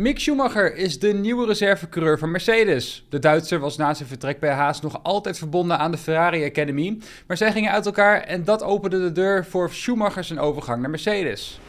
Mick Schumacher is de nieuwe reservecoureur van Mercedes. De Duitser was na zijn vertrek bij Haas nog altijd verbonden aan de Ferrari Academy, maar zij gingen uit elkaar en dat opende de deur voor Schumacher zijn overgang naar Mercedes.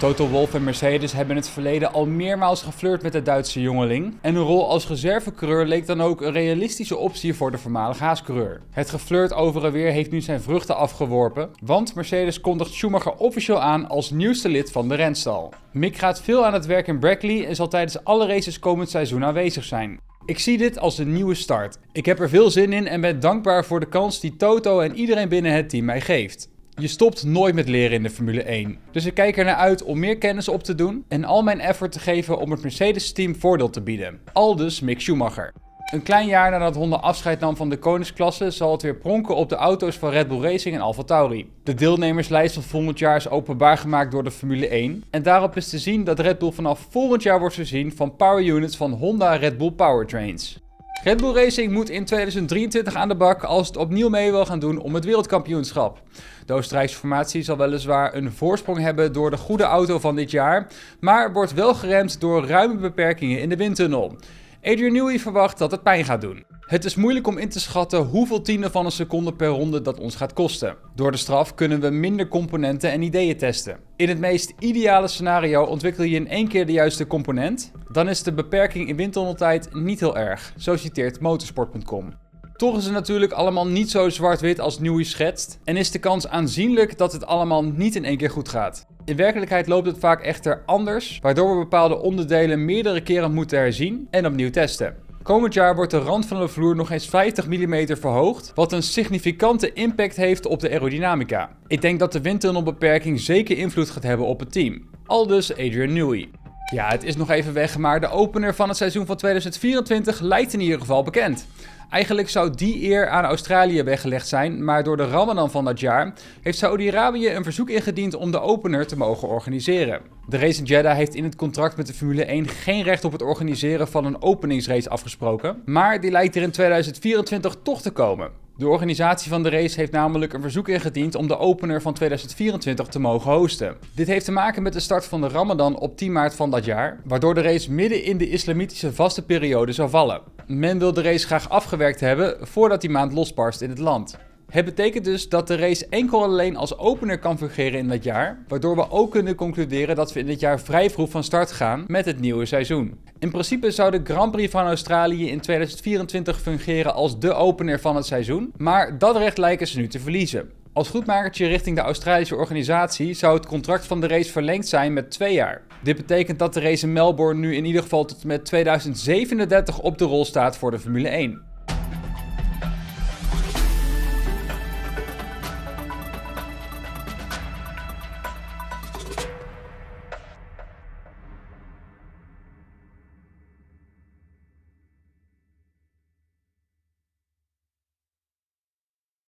Toto Wolff en Mercedes hebben in het verleden al meermaals geflirt met de Duitse jongeling. En een rol als reservecoureur leek dan ook een realistische optie voor de voormalige Haas-coureur. Het geflirt over en weer heeft nu zijn vruchten afgeworpen, want Mercedes kondigt Schumacher officieel aan als nieuwste lid van de renstal. Mick gaat veel aan het werk in Brackley en zal tijdens alle races komend seizoen aanwezig zijn. Ik zie dit als een nieuwe start. Ik heb er veel zin in en ben dankbaar voor de kans die Toto en iedereen binnen het team mij geeft. Je stopt nooit met leren in de Formule 1. Dus ik kijk er naar uit om meer kennis op te doen en al mijn effort te geven om het Mercedes-team voordeel te bieden. Aldus Mick Schumacher. Een klein jaar nadat Honda afscheid nam van de koningsklasse, zal het weer pronken op de auto's van Red Bull Racing en AlphaTauri. De deelnemerslijst van volgend jaar is openbaar gemaakt door de Formule 1. En daarop is te zien dat Red Bull vanaf volgend jaar wordt voorzien van power units van Honda Red Bull Powertrains. Red Bull Racing moet in 2023 aan de bak als het opnieuw mee wil gaan doen om het wereldkampioenschap. De Oostenrijkse formatie zal weliswaar een voorsprong hebben door de goede auto van dit jaar, maar wordt wel geremd door ruime beperkingen in de windtunnel. Adrian Newey verwacht dat het pijn gaat doen. Het is moeilijk om in te schatten hoeveel tienden van een seconde per ronde dat ons gaat kosten. Door de straf kunnen we minder componenten en ideeën testen. In het meest ideale scenario ontwikkel je in één keer de juiste component. Dan is de beperking in windtunneltijd niet heel erg, zo citeert motorsport.com. Toch is het natuurlijk allemaal niet zo zwart-wit als Newey schetst en is de kans aanzienlijk dat het allemaal niet in één keer goed gaat. In werkelijkheid loopt het vaak echter anders, waardoor we bepaalde onderdelen meerdere keren moeten herzien en opnieuw testen. Komend jaar wordt de rand van de vloer nog eens 50 mm verhoogd, wat een significante impact heeft op de aerodynamica. Ik denk dat de windtunnelbeperking zeker invloed gaat hebben op het team. Aldus Adrian Newey. Ja, het is nog even weg, maar de opener van het seizoen van 2024 lijkt in ieder geval bekend. Eigenlijk zou die eer aan Australië weggelegd zijn, maar door de Ramadan van dat jaar heeft Saudi-Arabië een verzoek ingediend om de opener te mogen organiseren. De race in Jeddah heeft in het contract met de Formule 1 geen recht op het organiseren van een openingsrace afgesproken, maar die lijkt er in 2024 toch te komen. De organisatie van de race heeft namelijk een verzoek ingediend om de opener van 2024 te mogen hosten. Dit heeft te maken met de start van de Ramadan op 10 maart van dat jaar, waardoor de race midden in de islamitische vaste periode zou vallen. Men wil de race graag afgewerkt hebben voordat die maand losbarst in het land. Het betekent dus dat de race enkel alleen als opener kan fungeren in dat jaar, waardoor we ook kunnen concluderen dat we in dit jaar vrij vroeg van start gaan met het nieuwe seizoen. In principe zou de Grand Prix van Australië in 2024 fungeren als de opener van het seizoen, maar dat recht lijken ze nu te verliezen. Als goedmakertje richting de Australische organisatie zou het contract van de race verlengd zijn met twee jaar. Dit betekent dat de race in Melbourne nu in ieder geval tot met 2037 op de rol staat voor de Formule 1.